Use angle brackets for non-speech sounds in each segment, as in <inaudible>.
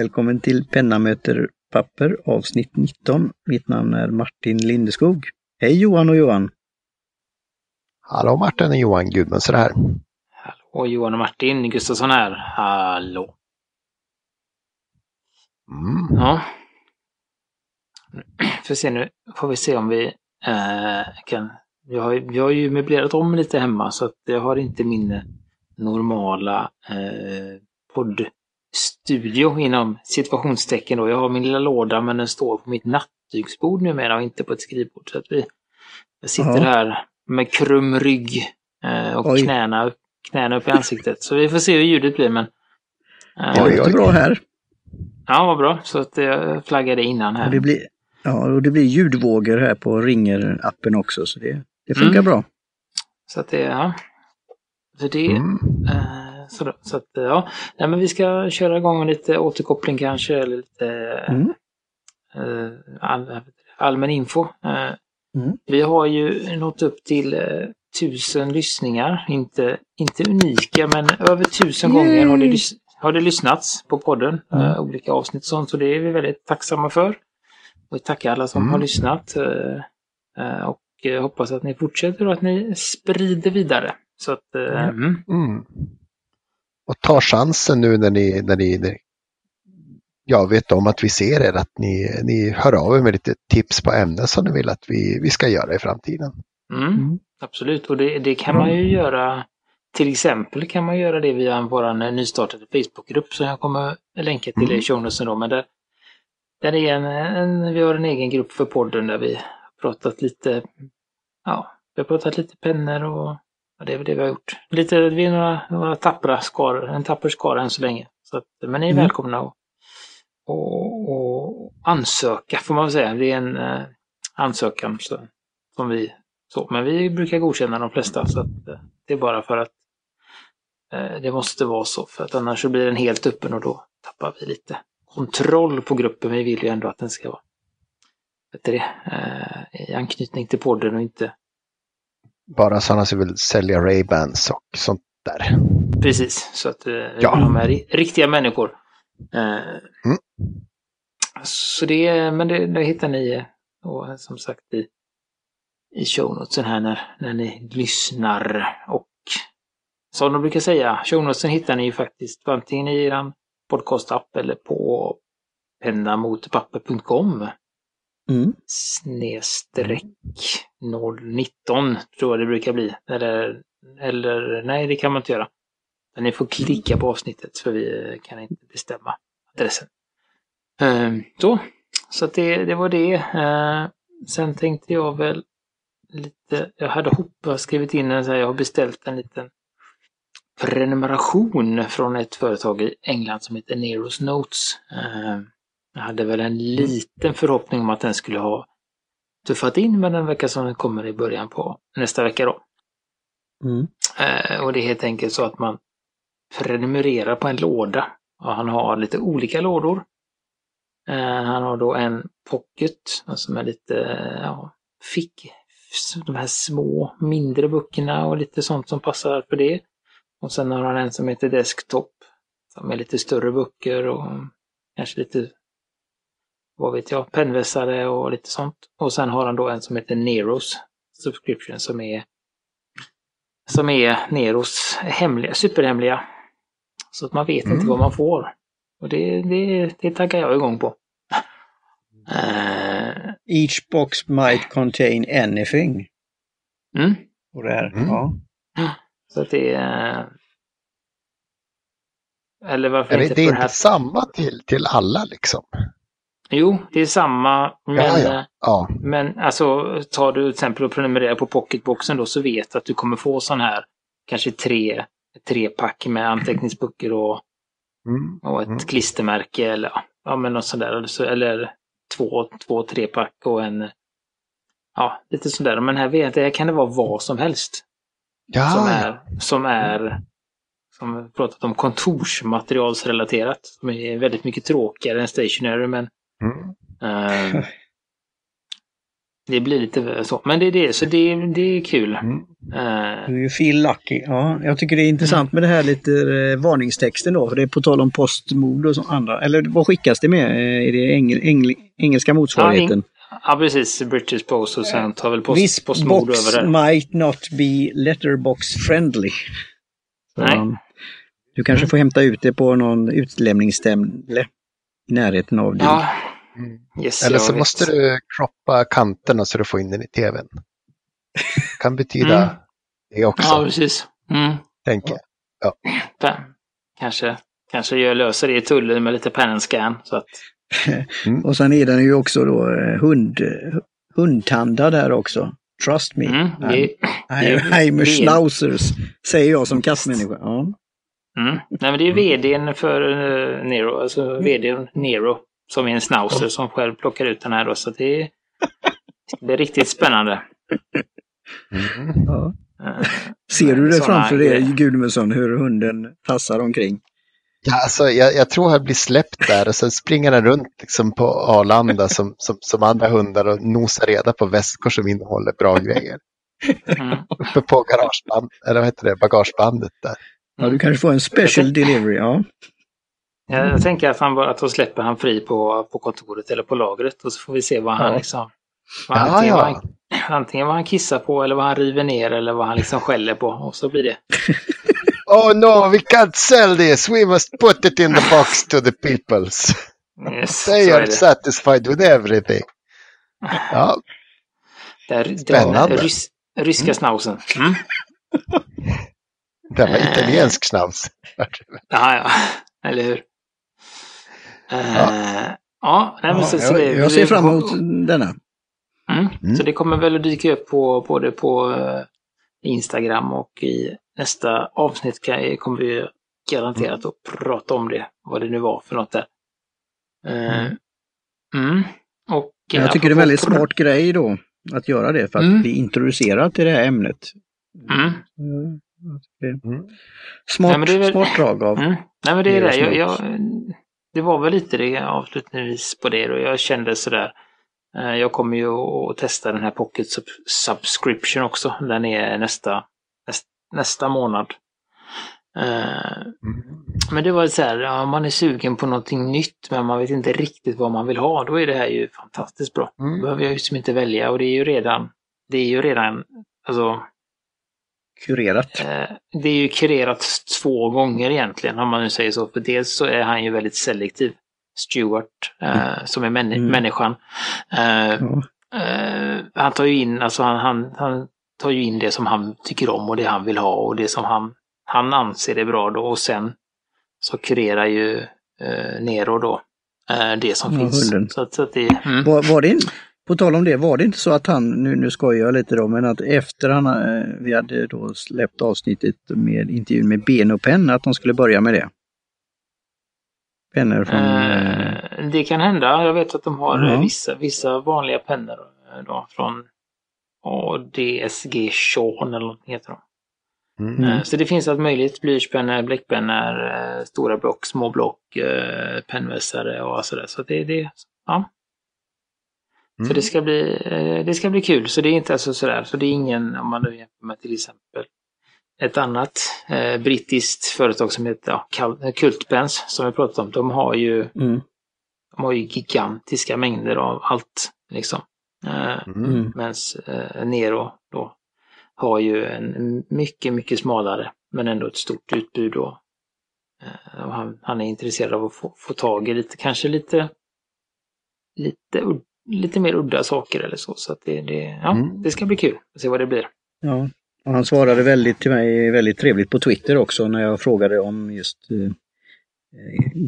Välkommen till Penna möter papper avsnitt 19. Mitt namn är Martin Lindeskog. Hej Johan och Johan! Hallå Martin och Johan Gudmundsson här. Hallå Johan och Martin Gustafsson här. Hallå! Mm. Ja. Får se nu, får vi se om vi eh, kan... Jag har, jag har ju möblerat om lite hemma så att jag har inte min normala eh, poddstudio inom situationstecken då. Jag har min lilla låda men den står på mitt nattduksbord numera och inte på ett skrivbord. Så att vi, jag sitter Ja. här med krum rygg eh, och Oj. knäna, knäna upp i ansiktet. Så vi får se hur ljudet blir men... eh, Det låter bra här. Ja, vad bra. Så att jag flaggade innan Och här. det blir, ja, och det blir ljudvågor här på Ringer-appen också, så det, det funkar Mm. bra. Så att det, ja. Så det, Mm. eh, så, då, så att, ja. Nej, men vi ska köra igång med lite återkoppling kanske, eller lite Mm. eh, all, allmän info. Eh, Mm. Vi har ju nått upp till eh, tusen lyssningar, inte, inte unika, men över tusen Yay! gånger har det, lys- har det lyssnats på podden. Mm. Eh, olika avsnitt och sånt, så det är vi väldigt tacksamma för. Och vi tackar alla som Mm. har lyssnat. eh, eh, och eh, hoppas att ni fortsätter och att ni sprider vidare. Så att, eh, Mm. Mm. Mm. Och ta chansen nu när ni, när ni när, jag vet om att vi ser er, att ni, ni hör av er med lite tips på ämnen som ni vill att vi, vi ska göra i framtiden. Mm. Mm. Absolut, och det, det kan man ju göra. Till exempel kan man göra det via vår nystartade Facebookgrupp som jag kommer länka till Mm. i show notesen då. Men där, där är en, en, vi har en egen grupp för podden där vi har pratat lite, ja, vi har pratat lite pennor och ja, det är väl det vi har gjort. Lite, vi är några, några tappra skara, en tapper skara än så länge. Så att, men ni är Mm. välkomna att och, och ansöka får man väl säga. Det är en eh, ansökan så, som vi så, men vi brukar godkänna de flesta så att eh, det är bara för att eh, det måste vara så för att annars så blir den helt öppen och då tappar vi lite kontroll på gruppen. Vi vill ju ändå att den ska vara vet det, eh, i anknytning till podden och inte Bara sådana som vill sälja Ray-Bans och sånt där. precis så att eh, Ja. med ri- riktiga människor. Eh, Så det, men det, det hittar ni eh, och som sagt i, i show notesen här när, när ni lyssnar. Och som de brukar säga, show notesen hittar ni ju faktiskt antingen i er podcastapp eller på pennamotpapper.com Mm. snedstreck 019 tror jag det brukar bli. Eller, eller nej, det kan man inte göra. Men ni får klicka på avsnittet för vi kan inte bestämma adressen. Ehm, Så, så att det, det var det. Ehm, Sen tänkte jag väl lite, jag hade hoppas skrivit in en så här, jag har beställt en liten prenumeration från ett företag i England som heter Neros Notes. Ehm, jag hade väl en liten förhoppning om att den skulle ha tuffat in, men den verkar som den kommer i början på nästa vecka då. Mm. Eh, och det är helt enkelt så att man prenumererar på en låda. Och han har lite olika lådor. Eh, han har då en pocket som är lite ja, fick, de här små mindre böckerna och lite sånt som passar för det. Och sen har han en som heter Desktop som är lite större böcker och kanske lite vad vet jag, pennvässare och lite sånt. Och sen har han då en som heter Neros Subscription som är som är Neros hemliga, superhemliga. Så att man vet Mm. inte vad man får. Och det, det, det taggar jag igång på. Eh, Each box might contain anything. mm. Och det här. Mm. Ja. Så att det är... Eller varför Är det, inte det är för inte samma till, till alla liksom? Jo, det är samma. Men, Ja, ja. Ja, men alltså tar du till exempel och prenumererar på pocketboxen då så vet du att du kommer få sån här kanske tre, tre pack med anteckningsböcker och, mm. och ett Mm. klistermärke eller ja, men något sånt där. Eller, så, eller två, två, tre pack och en Ja, lite sådär. Men här vet här kan det vara vad som helst. ja, som är, som är som vi pratat om, kontorsmaterialsrelaterat. Som är väldigt mycket tråkigare än stationary, men Mm. eh, <laughs> det blir lite så. Men det är det, så det, det är kul. Mm. Eh, Du är ju feel lucky. Ja, jag tycker det är intressant med det här lite eh, varningstexten då. För det är på tal om postmord och så andra. Eller vad skickas det med? Eh, Är det engel, engel, engelska motsvarigheten? ja, precis. British Post och sen tar väl post, This Postmord box över det. might not be letterbox friendly. Så, Nej. um, Du kanske får hämta ut det på någon utlämningsställe i närheten av din. Ja, Mm. yes, Eller så vet. måste du kroppa kanterna så du får in den i tvn. Kan betyda Mm. det också, Ja, precis. Mm. tänker jag. Pen. Kanske, kanske jag löser det i tullen med lite pen and scan. Så att, Och sen är den ju också då eh, hund, hundtandad där också. Trust me. mm, det, I'm, det- I'm a det- schnauzers, säger jag som kattmänniska. Ja. Mm. Nej, men det är vdn för uh, Nero, alltså vdn Nero, som är en schnauzer som själv plockar ut den här då. Så det, det är riktigt spännande. Mm. Ja. Eh, Ser du det framför dig. Gudmundsson, hur hunden tassar omkring? Ja, alltså, jag, jag tror han blir släppt där och sen springer han runt liksom, på Arlanda som, som, som andra hundar och nosar reda på väskor som innehåller bra grejer. mm. Uppe på garageband, eller vad heter det, bagagebandet där. Ja, du kanske får en special delivery. Ja. Jag, jag tänker att, han bara, att då släpper han fri på, på kontoret eller på lagret och så får vi se vad han Ja. liksom... Vad, Ja, antingen, Vad ja. han, antingen vad han kissar på eller vad han river ner eller vad han liksom skäller på. Och så blir det. <laughs> Oh no, we can't sell this. We must put it in the box to the peoples. Yes, <laughs> They are satisfied with everything. <laughs> Ja, Där, Spännande. rys, ryska snausen. Mm. Det var italiensk snaps. Ja, ja. Eller hur? Eh, ja, nej, men så, så jag, det, jag ser fram emot denna. Mm. Mm. Så det kommer väl att dyka upp på, både på eh, Instagram och i nästa avsnitt kan, kommer vi garanterat att prata om det. Vad det nu var för något där. Eh, mm. Och, eh, jag tycker det är en väldigt smart grej då att göra det för att Mm. bli introducerad till det här ämnet. Mm. Smart, Nej, men det är väl- smart drag av. Mm. Nej men det är det. Jag, jag, det var väl lite det avslutningsvis på det och jag kände sådär. eh, Jag kommer ju att testa den här Pocket sub- Subscription också. Den är nästa, nästa, nästa månad. Eh, Mm. Men det var så här, ja, man är sugen på någonting nytt men man vet inte riktigt vad man vill ha. Då är det här ju fantastiskt bra. Då Mm. behöver jag ju som inte välja och det är ju redan, det är ju redan, alltså Kurerat. Eh, Det är ju kurerat två gånger egentligen, om man nu säger så. För dels så är han ju väldigt selektiv, Stewart, eh, som är män- Mm. människan. Eh, han tar ju in, alltså han, han, han tar ju in det som han tycker om och det han vill ha och det som han, han anser är bra då. Och sen så kurerar ju eh, Nero då eh, det som Ja, finns. hunden. Så, att, så att det, mm. Var, var det, in- på tal om det, var det inte så att han, nu, nu skojar jag lite då, men att efter han, eh, vi hade då släppt avsnittet med intervjun med Ben och Penn, att de skulle börja med det? Pennor från... eh, det kan hända. Jag vet att de har eh, vissa, vissa vanliga pennor eh, då, från ADSG Sean eller något heter de. Mm. Eh, Så det finns allt möjligt. Blyertspennor, bläckpennor, stora block, små block, pennvässare och sådär. Så det, det, ja. Så Mm. det ska bli, eh, det ska bli kul. Så det är inte alltså sådär. Så det är ingen, om man nu jämför med till exempel ett annat eh, brittiskt företag som heter ja, Cal- Cultpens som vi pratat om. De har ju mm, de har ju gigantiska mängder av allt. Liksom. Eh, Mm. mm. Medan eh, Nero då har ju en mycket, mycket smalare men ändå ett stort utbud. Och, eh, han, han är intresserad av att få, få tag i lite, kanske lite, lite, lite mer udda saker eller så. Så det, det, ja, Mm. det ska bli kul att se vad det blir. Ja. Och han svarade väldigt till mig väldigt trevligt på Twitter också när jag frågade om just eh,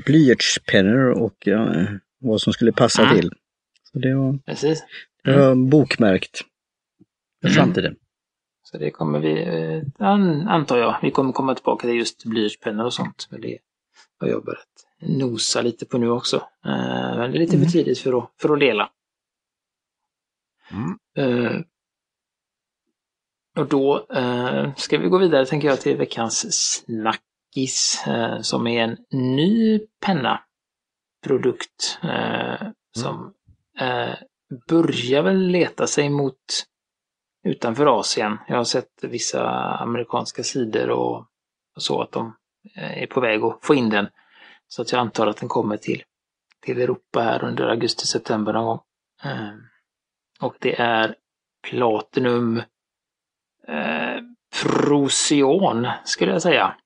blyertspennor och eh, vad som skulle passa Mm. till. Så det var, Precis. det var bokmärkt för Mm. framtiden. Så det kommer vi, eh, an, antar jag, vi kommer komma tillbaka till just blyertspennor och sånt. Men det har jag börjat nosa lite på nu också. Eh, Men det är lite Mm. för tidigt för att, för att dela. Mm. Eh, Och då eh, ska vi gå vidare tänker jag till veckans snackis eh, som är en ny penna produkt eh, som börjar väl leta sig mot utanför Asien. Jag har sett vissa amerikanska sidor och, och så att de är på väg att få in den. Så att jag antar att den kommer till, till Europa här under augusti-september någon gång. Och det är Platinum eh, Procyon skulle jag säga.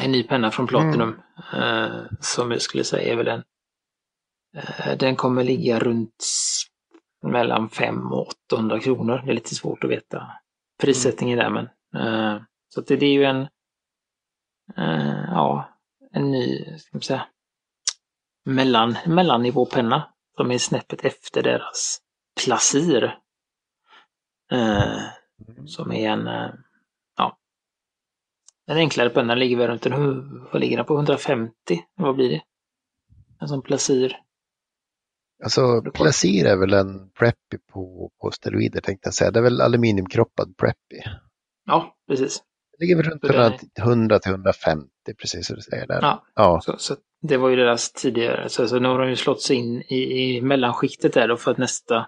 En ny penna från Platinum. Mm. Eh, som jag skulle säga är väl en eh, den kommer ligga runt mellan 5 och 800 kronor. Det är lite svårt att veta prissättningen där men eh, så det, det är ju en eh, ja, en ny, ska man säga, mellan, mellannivåpenna som är snäppet efter deras Placir. Eh, som är en, eh, ja, en enklare penna ligger väl runt en, vad ligger den på, 150? Vad blir det? En sån Placir. Alltså Placir är väl en Preppy på, på steroider tänkte jag säga. Det är väl aluminiumkroppad Preppy. Ja, precis. Det ligger väl runt 100 till 150 precis som du säger där. Ja, ja. Så, så, det var ju deras tidigare. Så, så nu har de ju slått sig in i, i mellanskiktet där då för att nästa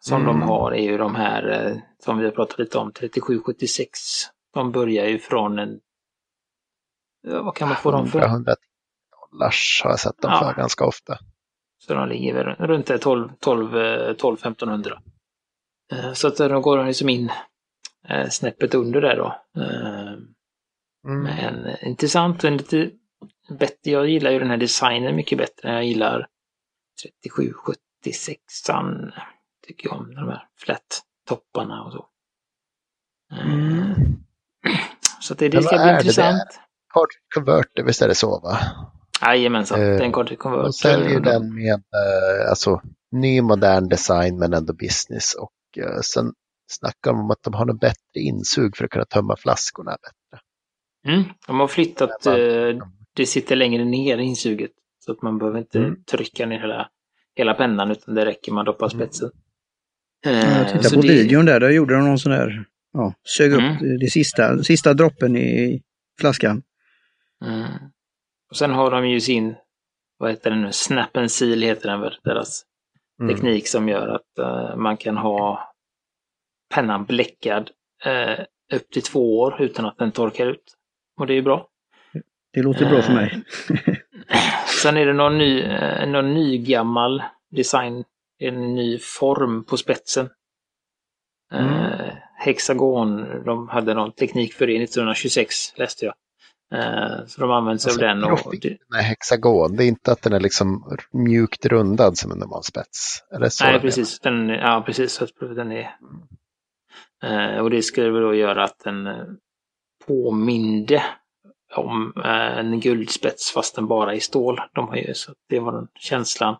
som mm. de har är ju de här eh, som vi har pratat lite om, 3776. De börjar ju från en... Vad kan man få dem för? 100 dollars har jag sett dem ja. för ganska ofta. Så de ligger väl runt 12, 12, 12 1500. Så att då går de liksom in eh, snäppet under där då. Eh, mm. Men intressant och lite bättre. Jag gillar ju den här designen mycket bättre. Jag gillar 3776an. Tycker jag om de här flat-topparna och så. Mm. Så det, det ska bli intressant. Cartridge Converter, visst är det så va? Jajamensan, uh, den Cartridge Converter. De säljer den med uh, alltså, ny modern design men ändå business. Och uh, sen snackar de om att de har något bättre insug för att kunna tömma flaskorna bättre. Mm, de har flyttat, uh, det sitter längre ner i insuget. Så att man behöver inte mm. trycka ner hela, hela pennan utan det räcker man doppar mm. spetsen. Mm. Jag tittade på det... videon där, där gjorde de någon sån där, ja, sög upp mm. det sista, sista droppen i flaskan. Mm. Och sen har de ju sin, vad heter den nu, Snap and Seal heter den väl, deras mm. teknik som gör att uh, man kan ha pennan bläckad uh, upp till två år utan att den torkar ut. Och det är bra. Det låter bra för mig. <clears throat> sen är det någon ny, någon ny gammal design, en ny form på spetsen. Mm. hexagon, de hade någon teknik för det 1926 läste jag. Eh, så de använder sig alltså, av den. Och. Nej, hexagon, det är inte att den är liksom mjukt rundad som en normal spets? Det så Nej, precis. Den, ja, precis. Den är... Mm. och det skulle väl då göra att den eh, påminde om en guldspets fast den bara är stål. De har ju, så det var den känslan.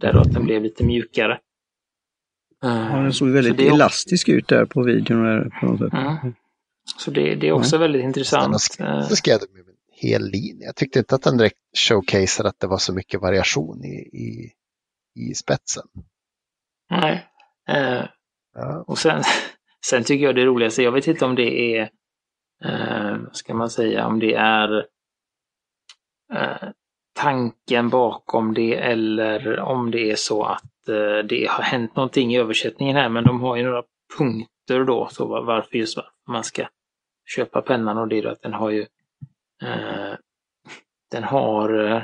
Där då att den blev lite mjukare. Ja, den såg väldigt det... elastisk ut där på videon. På något sätt. Mm. Så det, det är också mm. väldigt intressant. Så skrev de en hel linje. Jag tyckte inte att den direkt showcaseade att det var så mycket variation i, i, i spetsen. Nej. Eh, ja. Och sen, <laughs> sen tycker jag det roligaste, jag vet inte om det är, eh, vad ska man säga, om det är eh, tanken bakom det eller om det är så att eh, det har hänt någonting i översättningen här, men de har ju några punkter då, så varför just man ska köpa pennan och det är att den har ju eh, den har eh,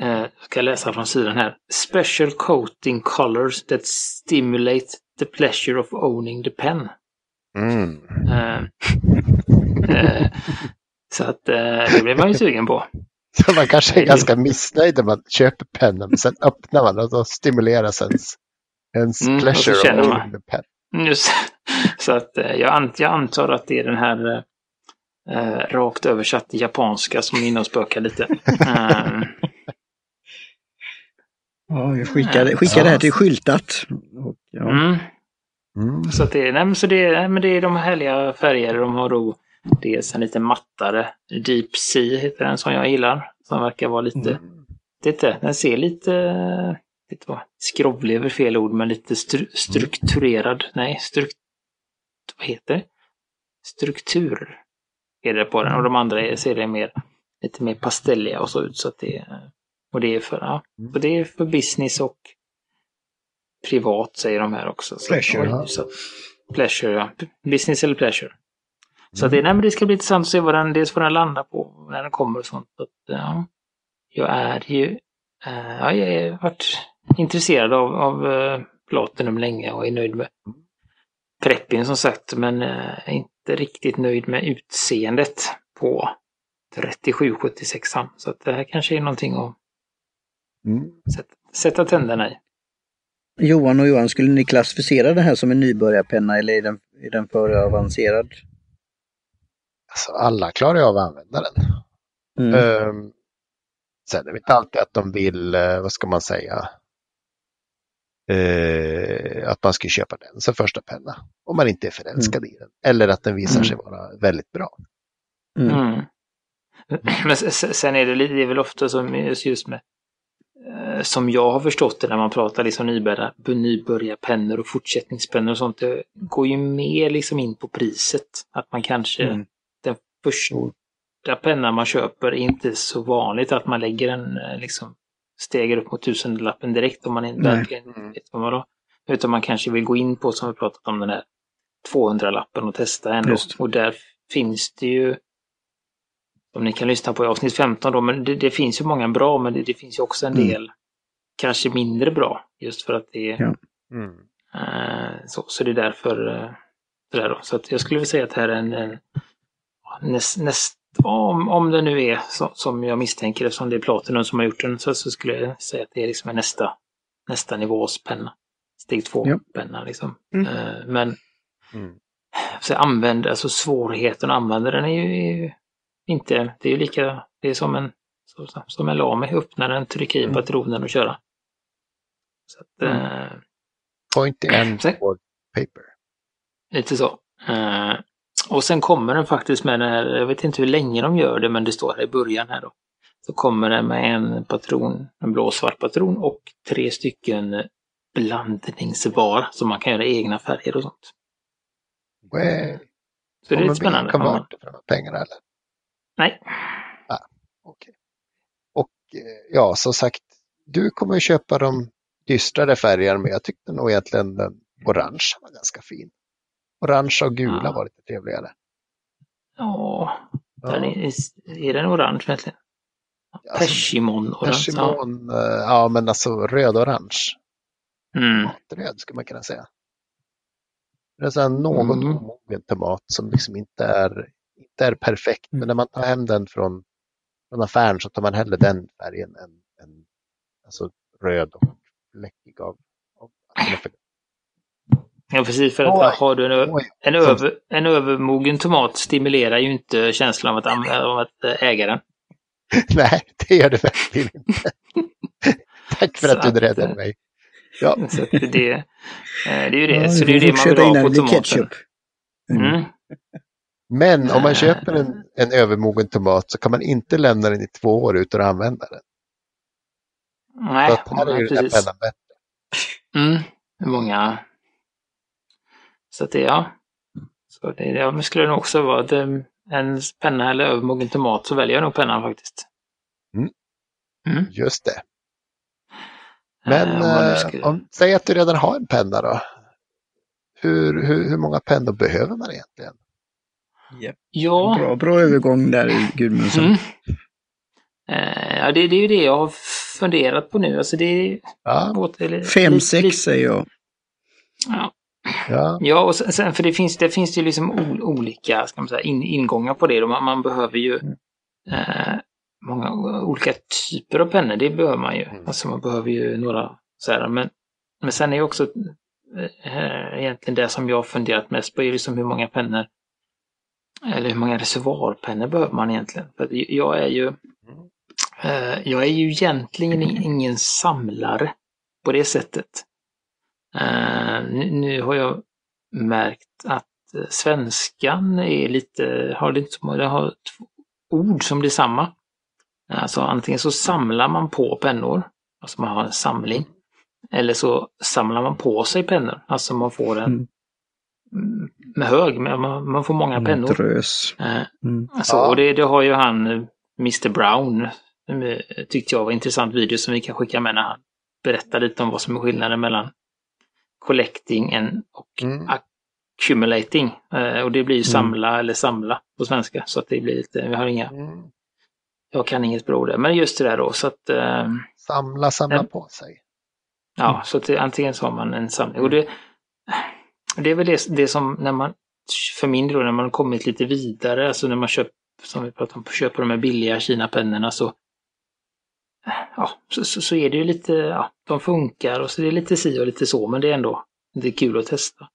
eh, ska läsa från sidan här. Special coating colors that stimulate the pleasure of owning the pen. Mm. <laughs> Så att eh, det blev man ju sugen på. <laughs> Så man kanske är ganska missnöjd när man köper pennan, men sen öppnar man och då stimuleras ens, ens mm, pleasure of owning the pen. Just, <laughs> så att eh, jag, ant, jag antar att det är den här eh, rakt översatt japanska som är inne och spökar lite. um, <laughs> ja, vi skickar, skickar det här till skyltat. Och, ja. mm. Mm. Så, att det, nej, så det, nej, men det är de härliga färger. De har då dels en lite mattare Deep Sea heter den som jag gillar. Som verkar vara lite, mm. lite den ser lite lite vad, skrovlig över fel ord, men lite stru strukturerad. Nej, struk vad heter det? Struktur är det på den och de andra ser det mer, lite mer pastelliga och så ut så att det Och det är för, ja, Mm. och det är för business och privat säger de här också. Så, Pleasure. så, pleasure, ja. Business eller pleasure. Så Mm. det, nej, men det ska bli intressant att se vad den, dels vad den landar på när den kommer och sånt. Så att, ja, jag är ju, eh, ja, jag har varit intresserad av, av eh, Platinum länge och är nöjd med preppin som sagt, men är inte riktigt nöjd med utseendet på 3776 Så att det här kanske är någonting att Mm. sätta, sätta tänderna i. Johan och Johan, skulle ni klassificera det här som en nybörjarpenna eller är den, är den för avancerad? Alltså, alla klarar ju av att använda den. Mm. Ehm, sen är det inte alltid att de vill, eh, vad ska man säga, eh, att man ska köpa den som första penna. Om man inte är förälskad i den. Eller att den visar sig vara väldigt bra. Mm. Mm. Men s- s- sen är det, det är väl ofta som just med eh, som jag har förstått det när man pratar liksom nybörjar, nybörjarpennor och fortsättningspennor och sånt. Det går ju mer liksom in på priset. Att man kanske Mm. Första pennan man köper är inte så vanligt att man lägger en eh, liksom stegar upp mot tusenlappen direkt om man inte verkligen vet vad man har. Utan man kanske vill gå in på, som vi pratat om, den här 200-lappen och testa ändå. Just. Och där finns det ju, om ni kan lyssna på i avsnitt 15 då, men det, det finns ju många bra, men det, det finns ju också en Mm. del kanske mindre bra. Just för att det är Ja. Mm. Eh, så, så det är därför eh, det där då. Så att jag skulle vilja säga att det här är en, en näst, näst, om, om det nu är så, som jag misstänker eftersom det är Platinum som har gjort den så, så skulle jag säga att det är liksom nästa, nästa nivås penna. Steg två Ja. penna liksom. Mm. Eh, men Mm. så använd, alltså svårigheten att använda den är ju, är ju inte, det är ju lika, det är som en, som en lame, öppna den, trycka i Mm. patronen och köra. Så att, Mm. eh, Point and board paper. Lite så. Eh, och sen kommer den faktiskt med den här, jag vet inte hur länge de gör det, men det står här i början här då. Så kommer den med en patron, en blå-svart patron och tre stycken blandningsbar som man kan göra egna färger och sånt. Well, Så det är kommer lite spännande. Konverter för de här pengarna eller? Nej. Okej. Och eh, ja, som sagt, du kommer köpa de dystrare färgerna, men jag tyckte nog egentligen den orange var ganska fin. Orange och gula Ja. var lite trevligare. Ja, den Ja. är, är den orange verkligen? Alltså, Persimon-orange. Ja. Persimon, eh, ja men alltså röd-orange. Mm. Röd skulle man kunna säga. Det är så något Mm. omogen tomat som liksom inte är, inte är perfekt. Men Mm. när man tar hem den från, från affären så tar man hellre den färgen än, än alltså röd och fläckig av, av att den är för- Ja, precis. För att Oj. har du en, ö- Oj, en, över, en övermogen tomat stimulerar ju inte känslan av att, av att äh, äga den. <laughs> Nej, det gör det verkligen inte. <laughs> Tack för Så att du räddade eh, mig. Ja, Så att det, eh, det är ju det. Ja, så du det är ju det man vill ha på ketchup. Mm. Mm. men om man Eh. köper en, en övermogen tomat så kan man inte lämna den i två år utan att använda den. Nej, här är ju den här precis. pennan bättre. Mm. Många. Så att det, ja. Så det, ja, men skulle det nog också vara det, en penna eller övermogen tomat så väljer jag nog pennan faktiskt. Just det. Men Eh, om man nu eh, skulle- om, säg att du redan har en penna då. Hur, hur, hur många pennor behöver man egentligen? Ja. Bra, bra övergång där Gudmundsson. Mm. Eh, ja, det, det är ju det jag har funderat på nu. Alltså det är... Ja, åter- Fem, lite- sex lite- säger jag. Ja, ja, Ja, och sen, för det finns det finns ju liksom ol, olika ska man säga, in, ingångar på det. Man, man behöver ju eh, många olika typer av pennor. Det behöver man ju. Mm. Alltså man behöver ju några så här. Men, men sen är ju också eh, egentligen det som jag har funderat mest på är liksom hur många pennor eller hur många reservoarpennor behöver man egentligen? För jag är ju eh, jag är ju egentligen ingen samlare på det sättet. Eh, nu, nu har jag märkt att svenskan är lite, har lite så många, har två ord som blir samma. Alltså antingen så samlar man på pennor, alltså man har en samling. Eller så samlar man på sig pennor, alltså man får en Mm. med hög, men man, man får många En pennor. drös. Eh, Mm. så, Ja. och det, det har ju han, eh, Mr Brown, tyckte jag var en intressant video som vi kan skicka med när han berättar lite om vad som är skillnaden mellan collecting and, och Mm. accumulating. Eh, och det blir ju Mm. samla eller samla på svenska. Så att det blir lite, vi har inga, Mm. jag kan inget bra ord där. Men just det där då, så att eh, Samla, samla Ja. på sig. Ja, så att det, antingen så har man en samling. Och det, det är väl det, det som när man, för min del, när man kommit lite vidare, alltså när man köper, som vi pratade om, köper de här billiga Kina-pennorna så, ja, så, så, så är det ju lite, ja, de funkar och så det är lite si och lite så, men det är ändå det är kul att testa.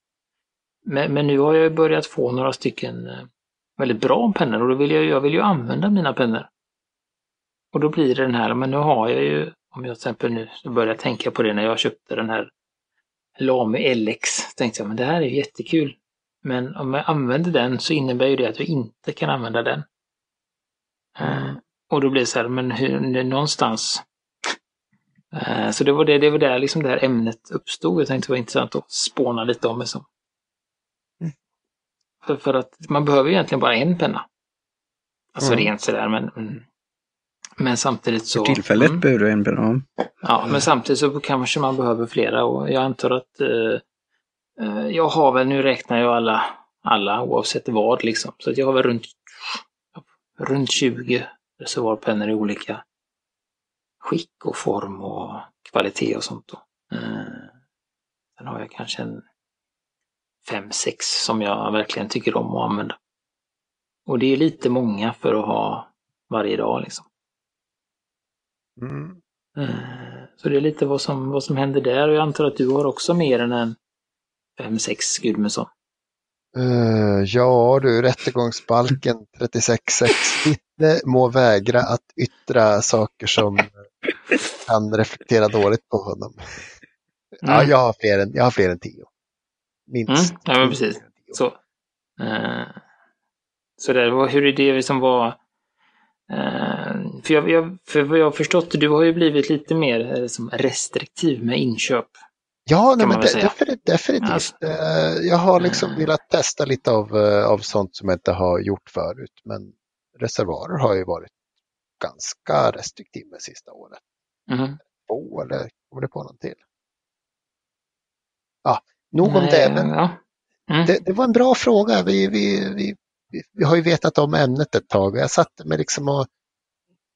Men, men nu har jag ju börjat få några stycken eh, väldigt bra pennor och då vill jag, jag vill ju använda mina pennor. Och då blir det den här, men nu har jag ju, om jag till exempel nu börjar tänka på det när jag köpte den här Lamy LX, tänkte jag, men det här är ju jättekul. Men om jag använder den så innebär ju det att jag inte kan använda den. Mm och då blir det så här, men hur, någonstans. Eh, så det var det, det var där liksom det här ämnet uppstod. Jag tänkte det var intressant att spåna lite om det som. För, för att man behöver egentligen bara en penna. Alltså Mm. rent sådär, men mm. men samtidigt så... För tillfället Mm. behöver du en penna. Ja. Ja, men samtidigt så kanske man behöver flera och jag antar att eh, eh, jag har väl, nu räknar jag alla, alla oavsett vad liksom, så att jag har väl runt, runt 20 reservoarpennor i olika skick och form och kvalitet och sånt då. Eh, sen har jag kanske en fem, sex som jag verkligen tycker om att använda. Och det är lite många för att ha varje dag liksom. Mm. Eh, Så det är lite vad som, vad som händer där och jag antar att du har också mer än en 5-6 Gudmundsson. Eh, ja du, rättegångsbalken 36.6. Vittne må vägra att yttra saker som kan reflektera dåligt på honom. Ja, Mm. jag har fler än, jag har fler än tio. Minst. Mm, ja, men precis. Så, eh, så där, vad- hur är det som var... Eh, för, jag, jag, för vad jag har förstått, du har ju blivit lite mer eh, som restriktiv med inköp. Ja, nej, men definitivt. definitivt. Alltså. Eh, Jag har liksom Mm. velat testa lite av, eh, av sånt som jag inte har gjort förut. Men reservoarer har ju varit ganska restriktiv med sista året. Mhm. Två eller kommer det på någon till? Ja, nog om Nej, det. Men Ja. Mm. det, det var en bra fråga. Vi, vi, vi, vi, har ju vetat om ämnet ett tag. Jag satte mig liksom och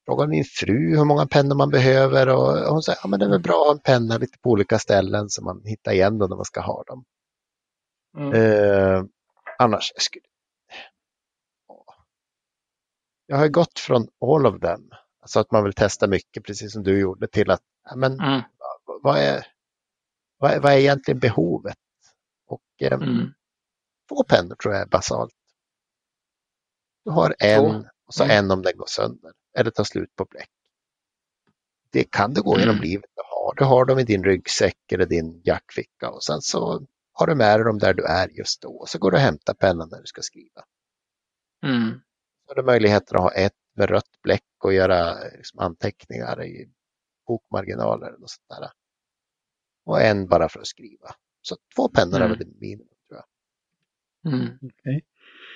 frågade min fru hur många pennor man behöver och hon sa att ja, men det är väl bra att ha en penna lite på olika ställen så man hittar igen dem när man ska ha dem. Mm. Eh, annars skulle jag har gått från all of them, alltså att man vill testa mycket precis som du gjorde till att men, Mm. vad, är, vad, är, vad är egentligen behovet? Och eh, Mm. två pennor tror jag är basalt. Du har en Två. och så Mm. en om den går sönder eller tar slut på bläck. Det kan du gå genom Mm. livet och ha. Du har dem i din ryggsäck eller din jackficka och sen så har du med dig dem där du är just då. Och så går du och hämtar pennan när du ska skriva. Mm. Har du möjligheter att ha ett med rött bläck och göra liksom, anteckningar i bokmarginaler och sånt där. Och en bara för att skriva. Så två pennor är Mm. väl det minimum tror jag. Mm. Okej.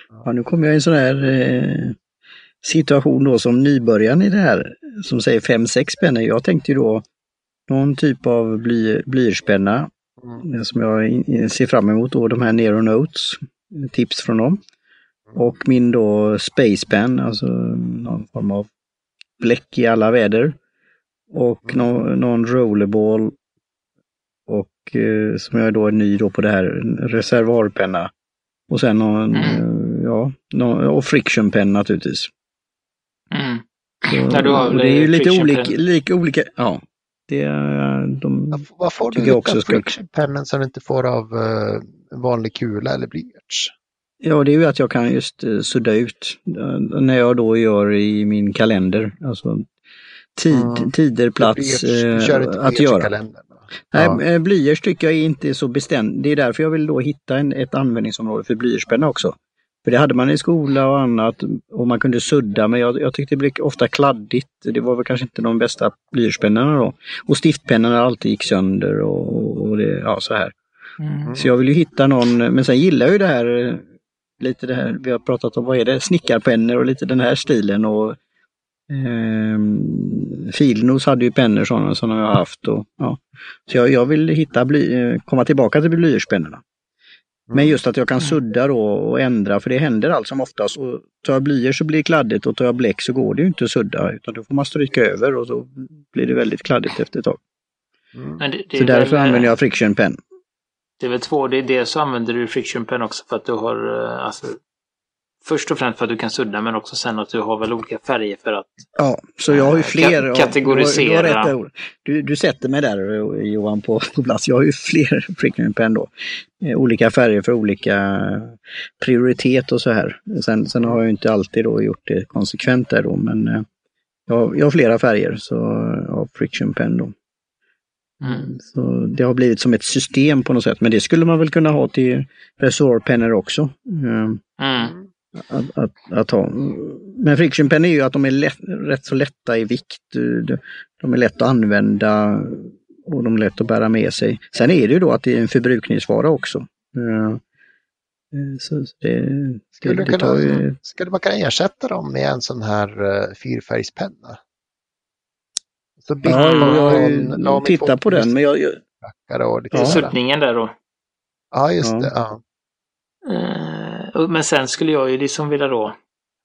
Ja, nu kommer jag i en sån här eh, situation då som nybörjaren i det här som säger 5-6 pennor. Jag tänkte ju då någon typ av bly, blyertspenna Mm. som jag in, ser fram emot då, de här Nero Notes, tips från dem. Och min då Space Pen, alltså någon form av bläck i alla väder. Och Mm. någon, någon rollerball. Och eh, som jag då är ny då på det här, en reservoarpenna. Och sen någon, Mm. eh, ja, någon, och friction pen naturligtvis. Mm. Så, Ja, du har det är ju lite olika, lika olika, ja. Det är de, Vad- får du av frictionpennan som du inte får av eh, en vanlig kula eller blyerts? Ja, det är ju att jag kan just eh, sudda ut eh, när jag då gör i min kalender. Alltså tid, Mm. tider, plats eh, att göra. kalendern? va? Nej, Ja. eh, blyerts tycker jag är inte så bestämt. Det är därför jag vill då hitta en, ett användningsområde för blyertspenna också. För det hade man i skola och annat och man kunde sudda men jag, jag tyckte det blev ofta kladdigt. Det var väl kanske inte de bästa blyertspennorna då. Och stiftpennorna alltid gick sönder och, och det, ja så här. Mm. Så jag vill ju hitta någon, men sen gillar jag ju det här, lite det här, vi har pratat om, vad är det, snickarpennor och lite den här stilen och Ehm, Filnos hade ju pennor sådana som jag har haft. Och, ja. Så jag, jag vill hitta bly, eh, komma tillbaka till blyertspennorna. Men just att jag kan sudda då och ändra, för det händer allt som oftast. Och tar jag blyer så blir det kladdigt och tar jag bläck så går det ju inte att sudda utan då får man stryka över och så blir det väldigt kladdigt efter ett tag. Men det, det Så är därför väl, använder jag friction pen. Det är väl två, det är dels så använder du friction pen också för att du har, eh, alltså, först och främst för att du kan sudda men också sen att du har väl olika färger för att Ja, så jag har ju Eh, fler. ka- kategorisera. Du, har, du, har du, du sätter mig där Johan på, på plats. Jag har ju fler <laughs> friction pen då. Eh, Olika färger för olika prioritet och så här. Sen, sen har jag inte alltid då gjort det konsekvent där då men eh, jag, har- jag har flera färger så av friction pen då. Mm. Så det har blivit som ett system på något sätt. Men det skulle man väl kunna ha till resorpennor också. Eh, Mm. att, att, att ha. Men frictionpen är ju att de är lätt, rätt så lätta i vikt. De- är lätt att använda och de är lätt att bära med sig. Sen är det ju då att det är en förbrukningsvara också. Eh, eh, Så det, det, Skulle, det ju, kunna, skulle man kunna ersätta dem med en sån här fyrfärgspenna? Så ja, jag med tittat på den men jag, jag, och lite Ja. sådär. Suddningen där då. Ja, just Ja. det. Ja. Eh, men sen skulle jag ju liksom vilja då,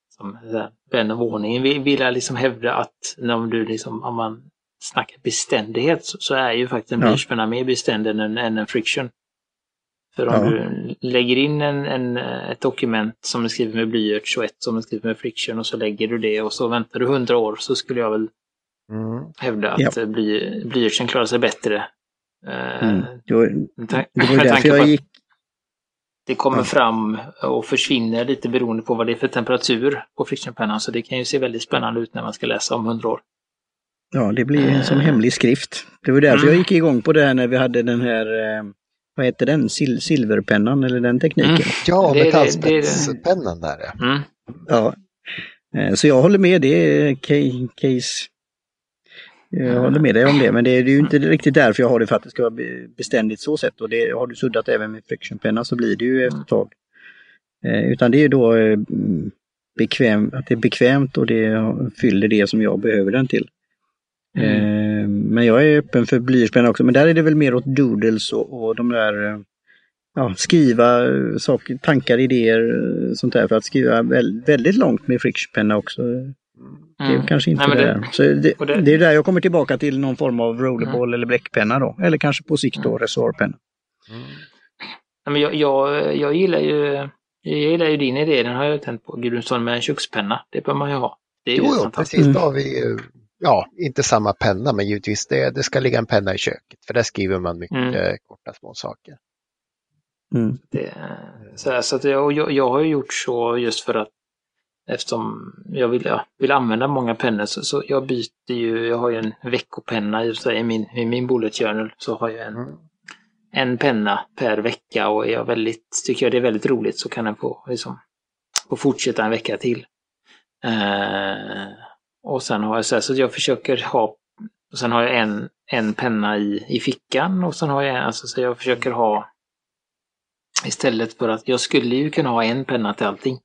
som vän av ordningen, vi- vilja liksom hävda att när du liksom, om man snackar beständighet så, så är ju faktiskt en Ja. blyertspenna mer beständig än en, än en friction. För om Ja. du lägger in en, en, ett dokument som är skrivet med blyerts och ett som är skrivet med friction och så lägger du det och så väntar du hundra år så skulle jag väl Mm. hävda att Ja. ja. bly, blyertsen klarar sig bättre. Eh, mm, det var, <laughs> det var därför jag att gick det kommer Ja. fram och försvinner lite beroende på vad det är för temperatur på frictionpennan. Så det kan ju se väldigt spännande ut när man ska läsa om hundra år. Ja, det blir som hemlig skrift. Det var därför Mm. jag gick igång på det här när vi hade den här, eh, vad heter den, Sil silverpennan eller den tekniken. Mm. Ja, metallspetspennan där ja. Mm. Ja. Eh, Så jag håller med, det är ca- case. Jag håller med dig om det, men det är ju inte riktigt därför jag har det för att det ska vara be- beständigt så sett. Och det har du suddat även med frictionpenna så blir det ju efter ett tag. Eh, Utan det är då eh, mm, bekväm, att det är bekvämt och det fyller det som jag behöver den till. Eh, Men jag är öppen för blyertspenna också, men där är det väl mer åt doodles och, och de där ja, skriva saker, tankar, idéer, sånt där för att skriva väl, väldigt långt med frictionpenna också. Det är Mm. kanske inte Nej, men det. det-. Så det, det- Mm. det är där jag kommer tillbaka till någon form av rollerball eller bläckpenna då. Eller kanske på sikt då resorpenna. Mm. Nej, men jag, jag, jag gillar ju jag gillar ju din idé, den har jag tänkt på. Gudrundsson med en kökspenna. Det bör man ju ha. Det är Jo, ju jo, precis. Mm. Då har vi ju, ja, inte samma penna, men givetvis det, det ska ligga en penna i köket. För där skriver man mycket Mm. korta små saker. Mm. Det, så här, så att jag, jag, jag har ju gjort så just för att eftersom jag vill, ja, vill använda många pennor så, så jag byter ju, jag har ju en veckopenna i, och för sig i min, i min bullet journal så har jag en, Mm. en penna per vecka och är jag väldigt, tycker jag det är väldigt roligt så kan den få, liksom, få fortsätta en vecka till. Eh, och sen har jag så här, så jag försöker ha, och sen har jag en, en penna i, i fickan och sen har jag en, alltså så jag försöker ha Istället för att jag skulle ju kunna ha en penna till allting.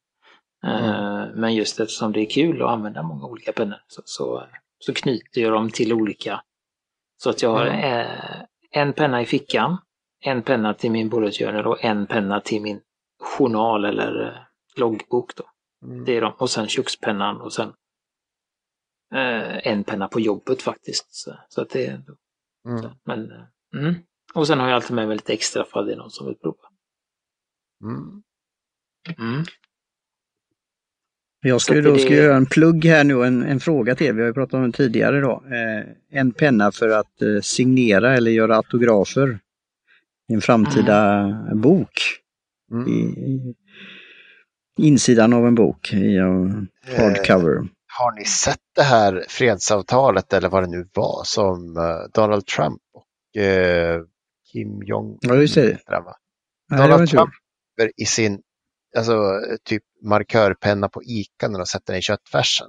Eh, Men just eftersom det är kul att använda många olika pennor så, så, så knyter jag dem till olika. Så att jag har eh, en penna i fickan, en penna till min bullet journal och en penna till min journal eller eh, loggbok. Då. Mm. Det är de. Och sen kökspennan och sen eh, en penna på jobbet faktiskt. Så, så att det är Mm. men, eh, mm. Och sen har jag alltid med mig lite extra för det är någon som vill prova. Mm. Mm. Jag ju då det- ska jag göra en plugg här nu, en, en fråga till. Vi har ju pratat om det tidigare då. Eh, en penna för att eh, signera eller göra autografer i en framtida bok. Mm. I, i insidan av en bok i uh, hardcover. Har ni sett det här fredsavtalet eller vad det nu var som eh, Donald Trump och eh, Kim Jong Ja, just det. det Donald Trump i sin alltså, typ markörpenna på ICA när de sätter den i köttfärsen.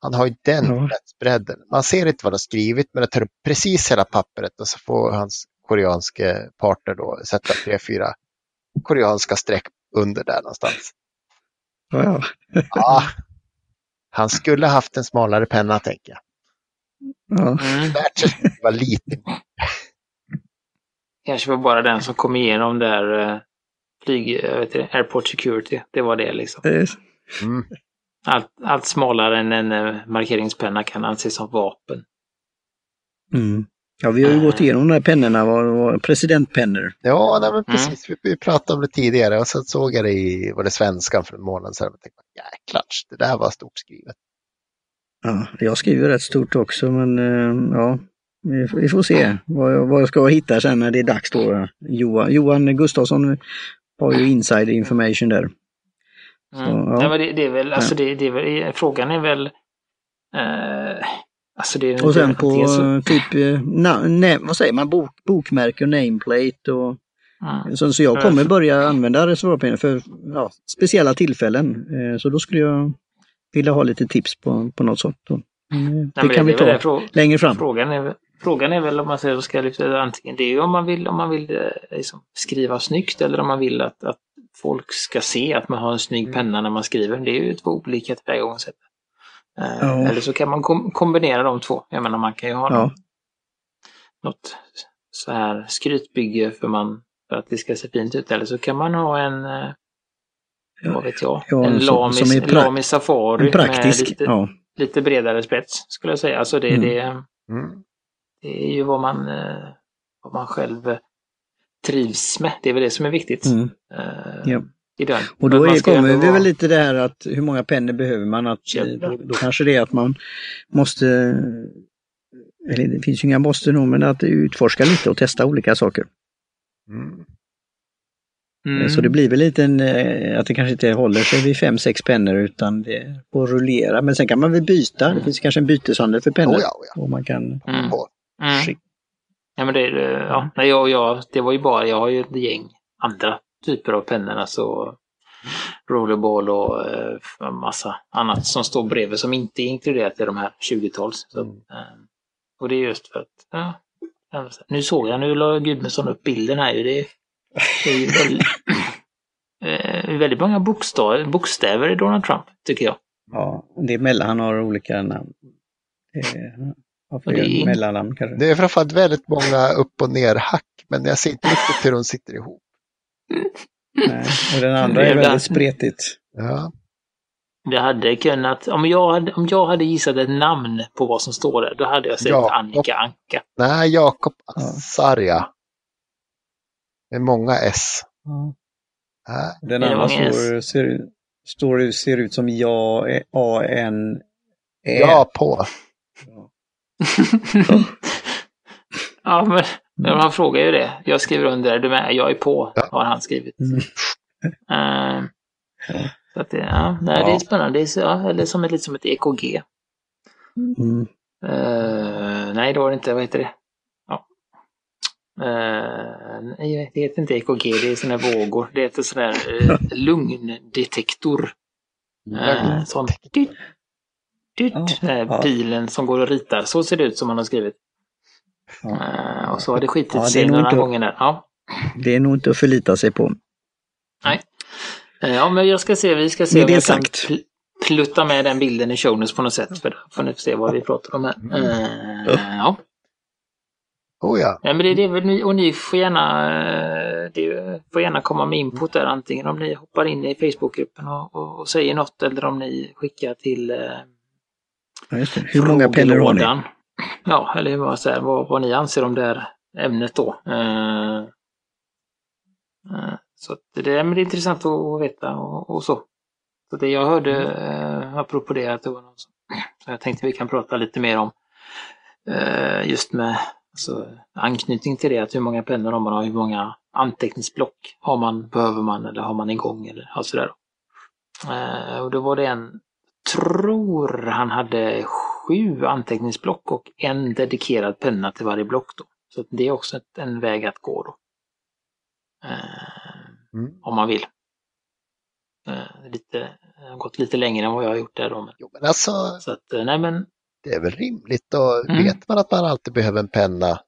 Han har ju den Ja. bredden. Man ser inte vad de har skrivit men det tar upp precis hela pappret och så får hans koreanske partner då sätta tre, fyra koreanska streck under där någonstans. Ja, ja. Han skulle haft en smalare penna tänker jag. Ja. Mm. Lärt sig var lite. Kanske var bara den som kom igenom där eh, flyg, jag vet inte, airport security. Det var det liksom. Eh, Mm. Allt, allt smalare än en eh, markeringspenna kan anses som vapen. Mm. Ja, vi har ju gått igenom de här pennorna, var, var presidentpennor. Ja, nej, men Mm. precis. Vi, vi pratade om det tidigare och sen såg jag det i var det svenskan för en månad sedan. Och tänkte, jäklar, det där var stort skrivet. Ja, jag skriver rätt stort också, men eh, ja, vi, får- vi får se vad jag, vad jag ska hitta sen när det är dags då. Johan, Johan Gustafsson har ju inside information där. Mm. Så, ja. Nej, men det, det är väl, alltså det, det är väl, frågan är väl... Eh, alltså det Och sen på så- eh, typ, eh, na, ne, vad säger man, Bok, bokmärke och nameplate och Mm. så, så jag kommer börja använda reservoarpennor för ja, speciella tillfällen. Eh, så då skulle jag vilja ha lite tips på, på något sånt. Mm, Nej, det kan vi är väl ta det. Längre fram. Frågan är, frågan är väl om man säger, ska lyfta det antingen det är ju om man vill, om man vill eh, liksom, skriva snyggt eller om man vill att, att folk ska se att man har en snygg penna när man skriver. Det är ju två olika tillvägagångssätt. Eh, Ja. Eller så kan man kom, kombinera de två. Jag menar man kan ju ha Ja. något, så här skrytbygge för, man, för att det ska se fint ut. Eller så kan man ha en, eh, vad vet jag, Ja, en som- Lami, som är pra- Lami Safari En praktisk, med lite, ja. lite bredare spets skulle jag säga. Alltså det, Mm. det, Mm. Det är ju vad man, eh, vad man själv eh, trivs med. Det är väl det som är viktigt. Mm. eh, Ja. I den. Och då man är, kommer vi vara- väl lite det här att hur många pennor behöver man? Att, då, då kanske det är att man måste, eller det finns ju inga måste nog, men att utforska lite och testa olika saker. Mm. Mm. Så det blir väl lite en, att det kanske inte håller sig vid fem, sex pennor utan det får rullera. Men sen kan man väl byta, det finns kanske en byteshandel för pennor. Oh ja, oh ja. Och man kan, Mm. Mm. Ja, men det, är, ja, nej, jag, jag, det var ju bara, jag har ju ett gäng andra typer av pennor, alltså rollerball och eh, massa annat som står bredvid som inte är inkluderat i de här 20-tals. Så, Mm. eh, och det är just för att, ja, nu såg jag, nu la Gudmundsson upp bilden här ju, det, det är ju väldigt, <laughs> eh, väldigt många bokstäver, bokstäver i Donald Trump, tycker jag. ja, det är mellan, han har olika namn. Eh, ja, Och det mellannamn kanske. Det är framförallt väldigt många upp och ner hack, men jag ser inte riktigt hur de sitter ihop. Nej. Och den andra är väldigt spretigt. Ja. Det hade kunnat, om jag hade, om jag hade gissat ett namn på vad som står där, då hade jag sagt Jakob. Annika Anka. Nej, Jakob Asarja. Med många S. Nej. Den Är det andra står, ser, står, ser ut som ja, A, N, Ä. Ja, på. <laughs> ja, men, men man frågar ju det. Jag skriver under, är du med? Jag är på, Ja. har han skrivit. Mm. Eh, så att det, ja, nej, det är Ja. spännande. Det är, ja, eller som ett, lite som ett EKG. Mm. Eh, nej, det var det inte. Vad heter det? Ja. Eh, nej, det heter inte EKG, det är sådana här vågor. Det heter sån där uh, <laughs> lugndetektor. Uh, sån Ja, här ja. pilen som går och ritar. Så ser det ut som han har skrivit. Ja. Eh, och så har det skitit Ja, det är sig några gånger där. Ja. Det är nog inte att förlita sig på. Eh, ja, men jag ska se, vi ska se Med om jag kan sagt. pl- plutta med den bilden i show notes på något sätt. För då får ni se vad vi pratar om här. Eh, ja. Oh ja. Ja, men det är det väl ni, och ni får gärna, eh, det får gärna komma med input där antingen om ni hoppar in i Facebookgruppen och, och, och säger något eller om ni skickar till eh, Ja, just det. Hur många pennor har ni? Ja, eller vad, här, vad, vad ni anser om det här ämnet då. Eh, eh, så det, men det är intressant att, veta och, och så. så det jag hörde, eh, apropå det, att det var någon som, så jag tänkte vi kan prata lite mer om eh, just med alltså, anknytning till det, att hur många pennor har man och hur många anteckningsblock har man, behöver man eller har man igång eller sådär. Eh, och då var det en, tror han hade sju anteckningsblock och en dedikerad penna till varje block då. Så det är också en väg att gå då. Eh, Mm. om man vill. Eh, lite, gått lite längre än vad jag har gjort där då. Men, Jo, men alltså, så att, eh, nej men, det är väl rimligt och Mm. vet man att man alltid behöver en penna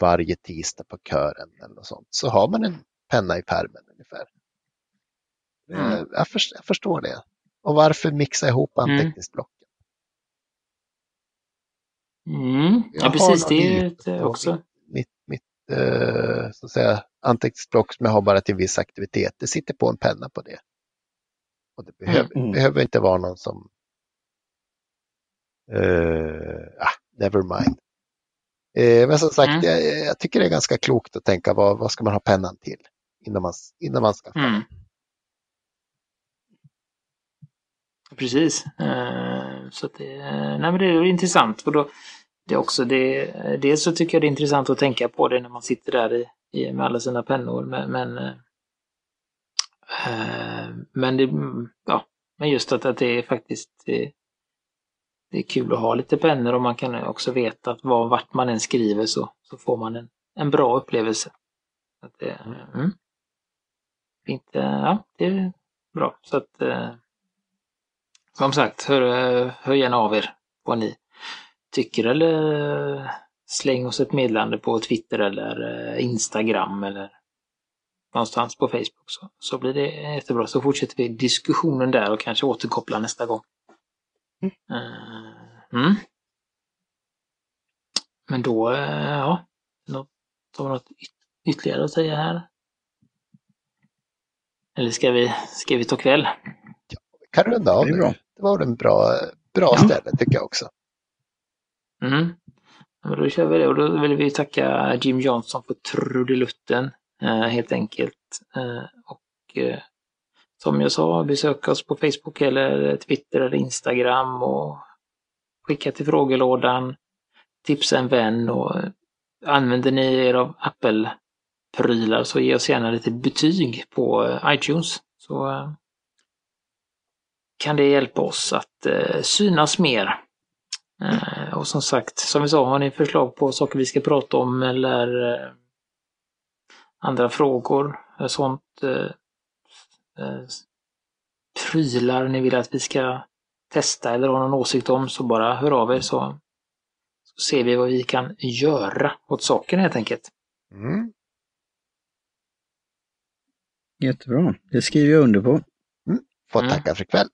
varje tisdag på kören eller något sånt, så har man en penna i pärmen ungefär. Mm. Eh, Jag, förstår, jag förstår det. Och varför mixa ihop Mm. anteckningsblocken? Mm. Ja, precis. Det är på också. Mitt, mitt eh, så att säga, anteckningsblock som jag har bara till viss aktivitet, det sitter på en penna på det. Och det behöver, Mm. behöver inte vara någon som... Uh, ah, never mind. Eh, men som sagt, Mm. jag, jag tycker det är ganska klokt att tänka vad, vad ska man ha pennan till innan man, innan man skaffar Mm. den. Precis. Eh, så att det, nej men det är intressant. Och då, det är också det, dels så tycker jag det är intressant att tänka på det när man sitter där i, i med alla sina pennor. Men, men, eh, men, det, ja, men just att, att det är faktiskt det, det är kul att ha lite pennor och man kan också veta att var, vart man än skriver så, så får man en, en bra upplevelse. Att det, mm. Inte, eh, ja, det är bra. Så att eh, som sagt, hör, hör gärna av er vad ni tycker eller släng oss ett meddelande på Twitter eller eh, Instagram eller någonstans på Facebook så, så blir det jättebra. Så fortsätter vi diskussionen där och kanske återkopplar nästa gång. Eh, Mm. Men då, eh, ja, något, har vi något yt- ytterligare att säga här? Eller ska vi, ska vi ta kväll? Kan runda av Det är nu. bra. Det var en bra, bra Ja. ställe tycker jag också. Mm. Ja, då kör vi det och då vill vi tacka Jim Johnson för trudelutten eh, helt enkelt. Eh, och eh, som jag sa, besök oss på Facebook eller Twitter eller Instagram och skicka till frågelådan, tipsa en vän och använder ni er av Apple-prylar så ge oss gärna lite betyg på iTunes. Så kan det hjälpa oss att eh, synas mer. Eh, och som sagt, som vi sa, har ni förslag på saker vi ska prata om eller eh, andra frågor, sånt, eh, eh, prylar ni vill att vi ska testa eller har någon åsikt om så bara hör av er så, så ser vi vad vi kan göra åt saken helt enkelt. Mm. Jättebra. Det skriver jag under på. Får Mm. tacka för ikväll.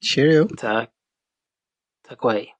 Cheerio! Tack. Tack och hej.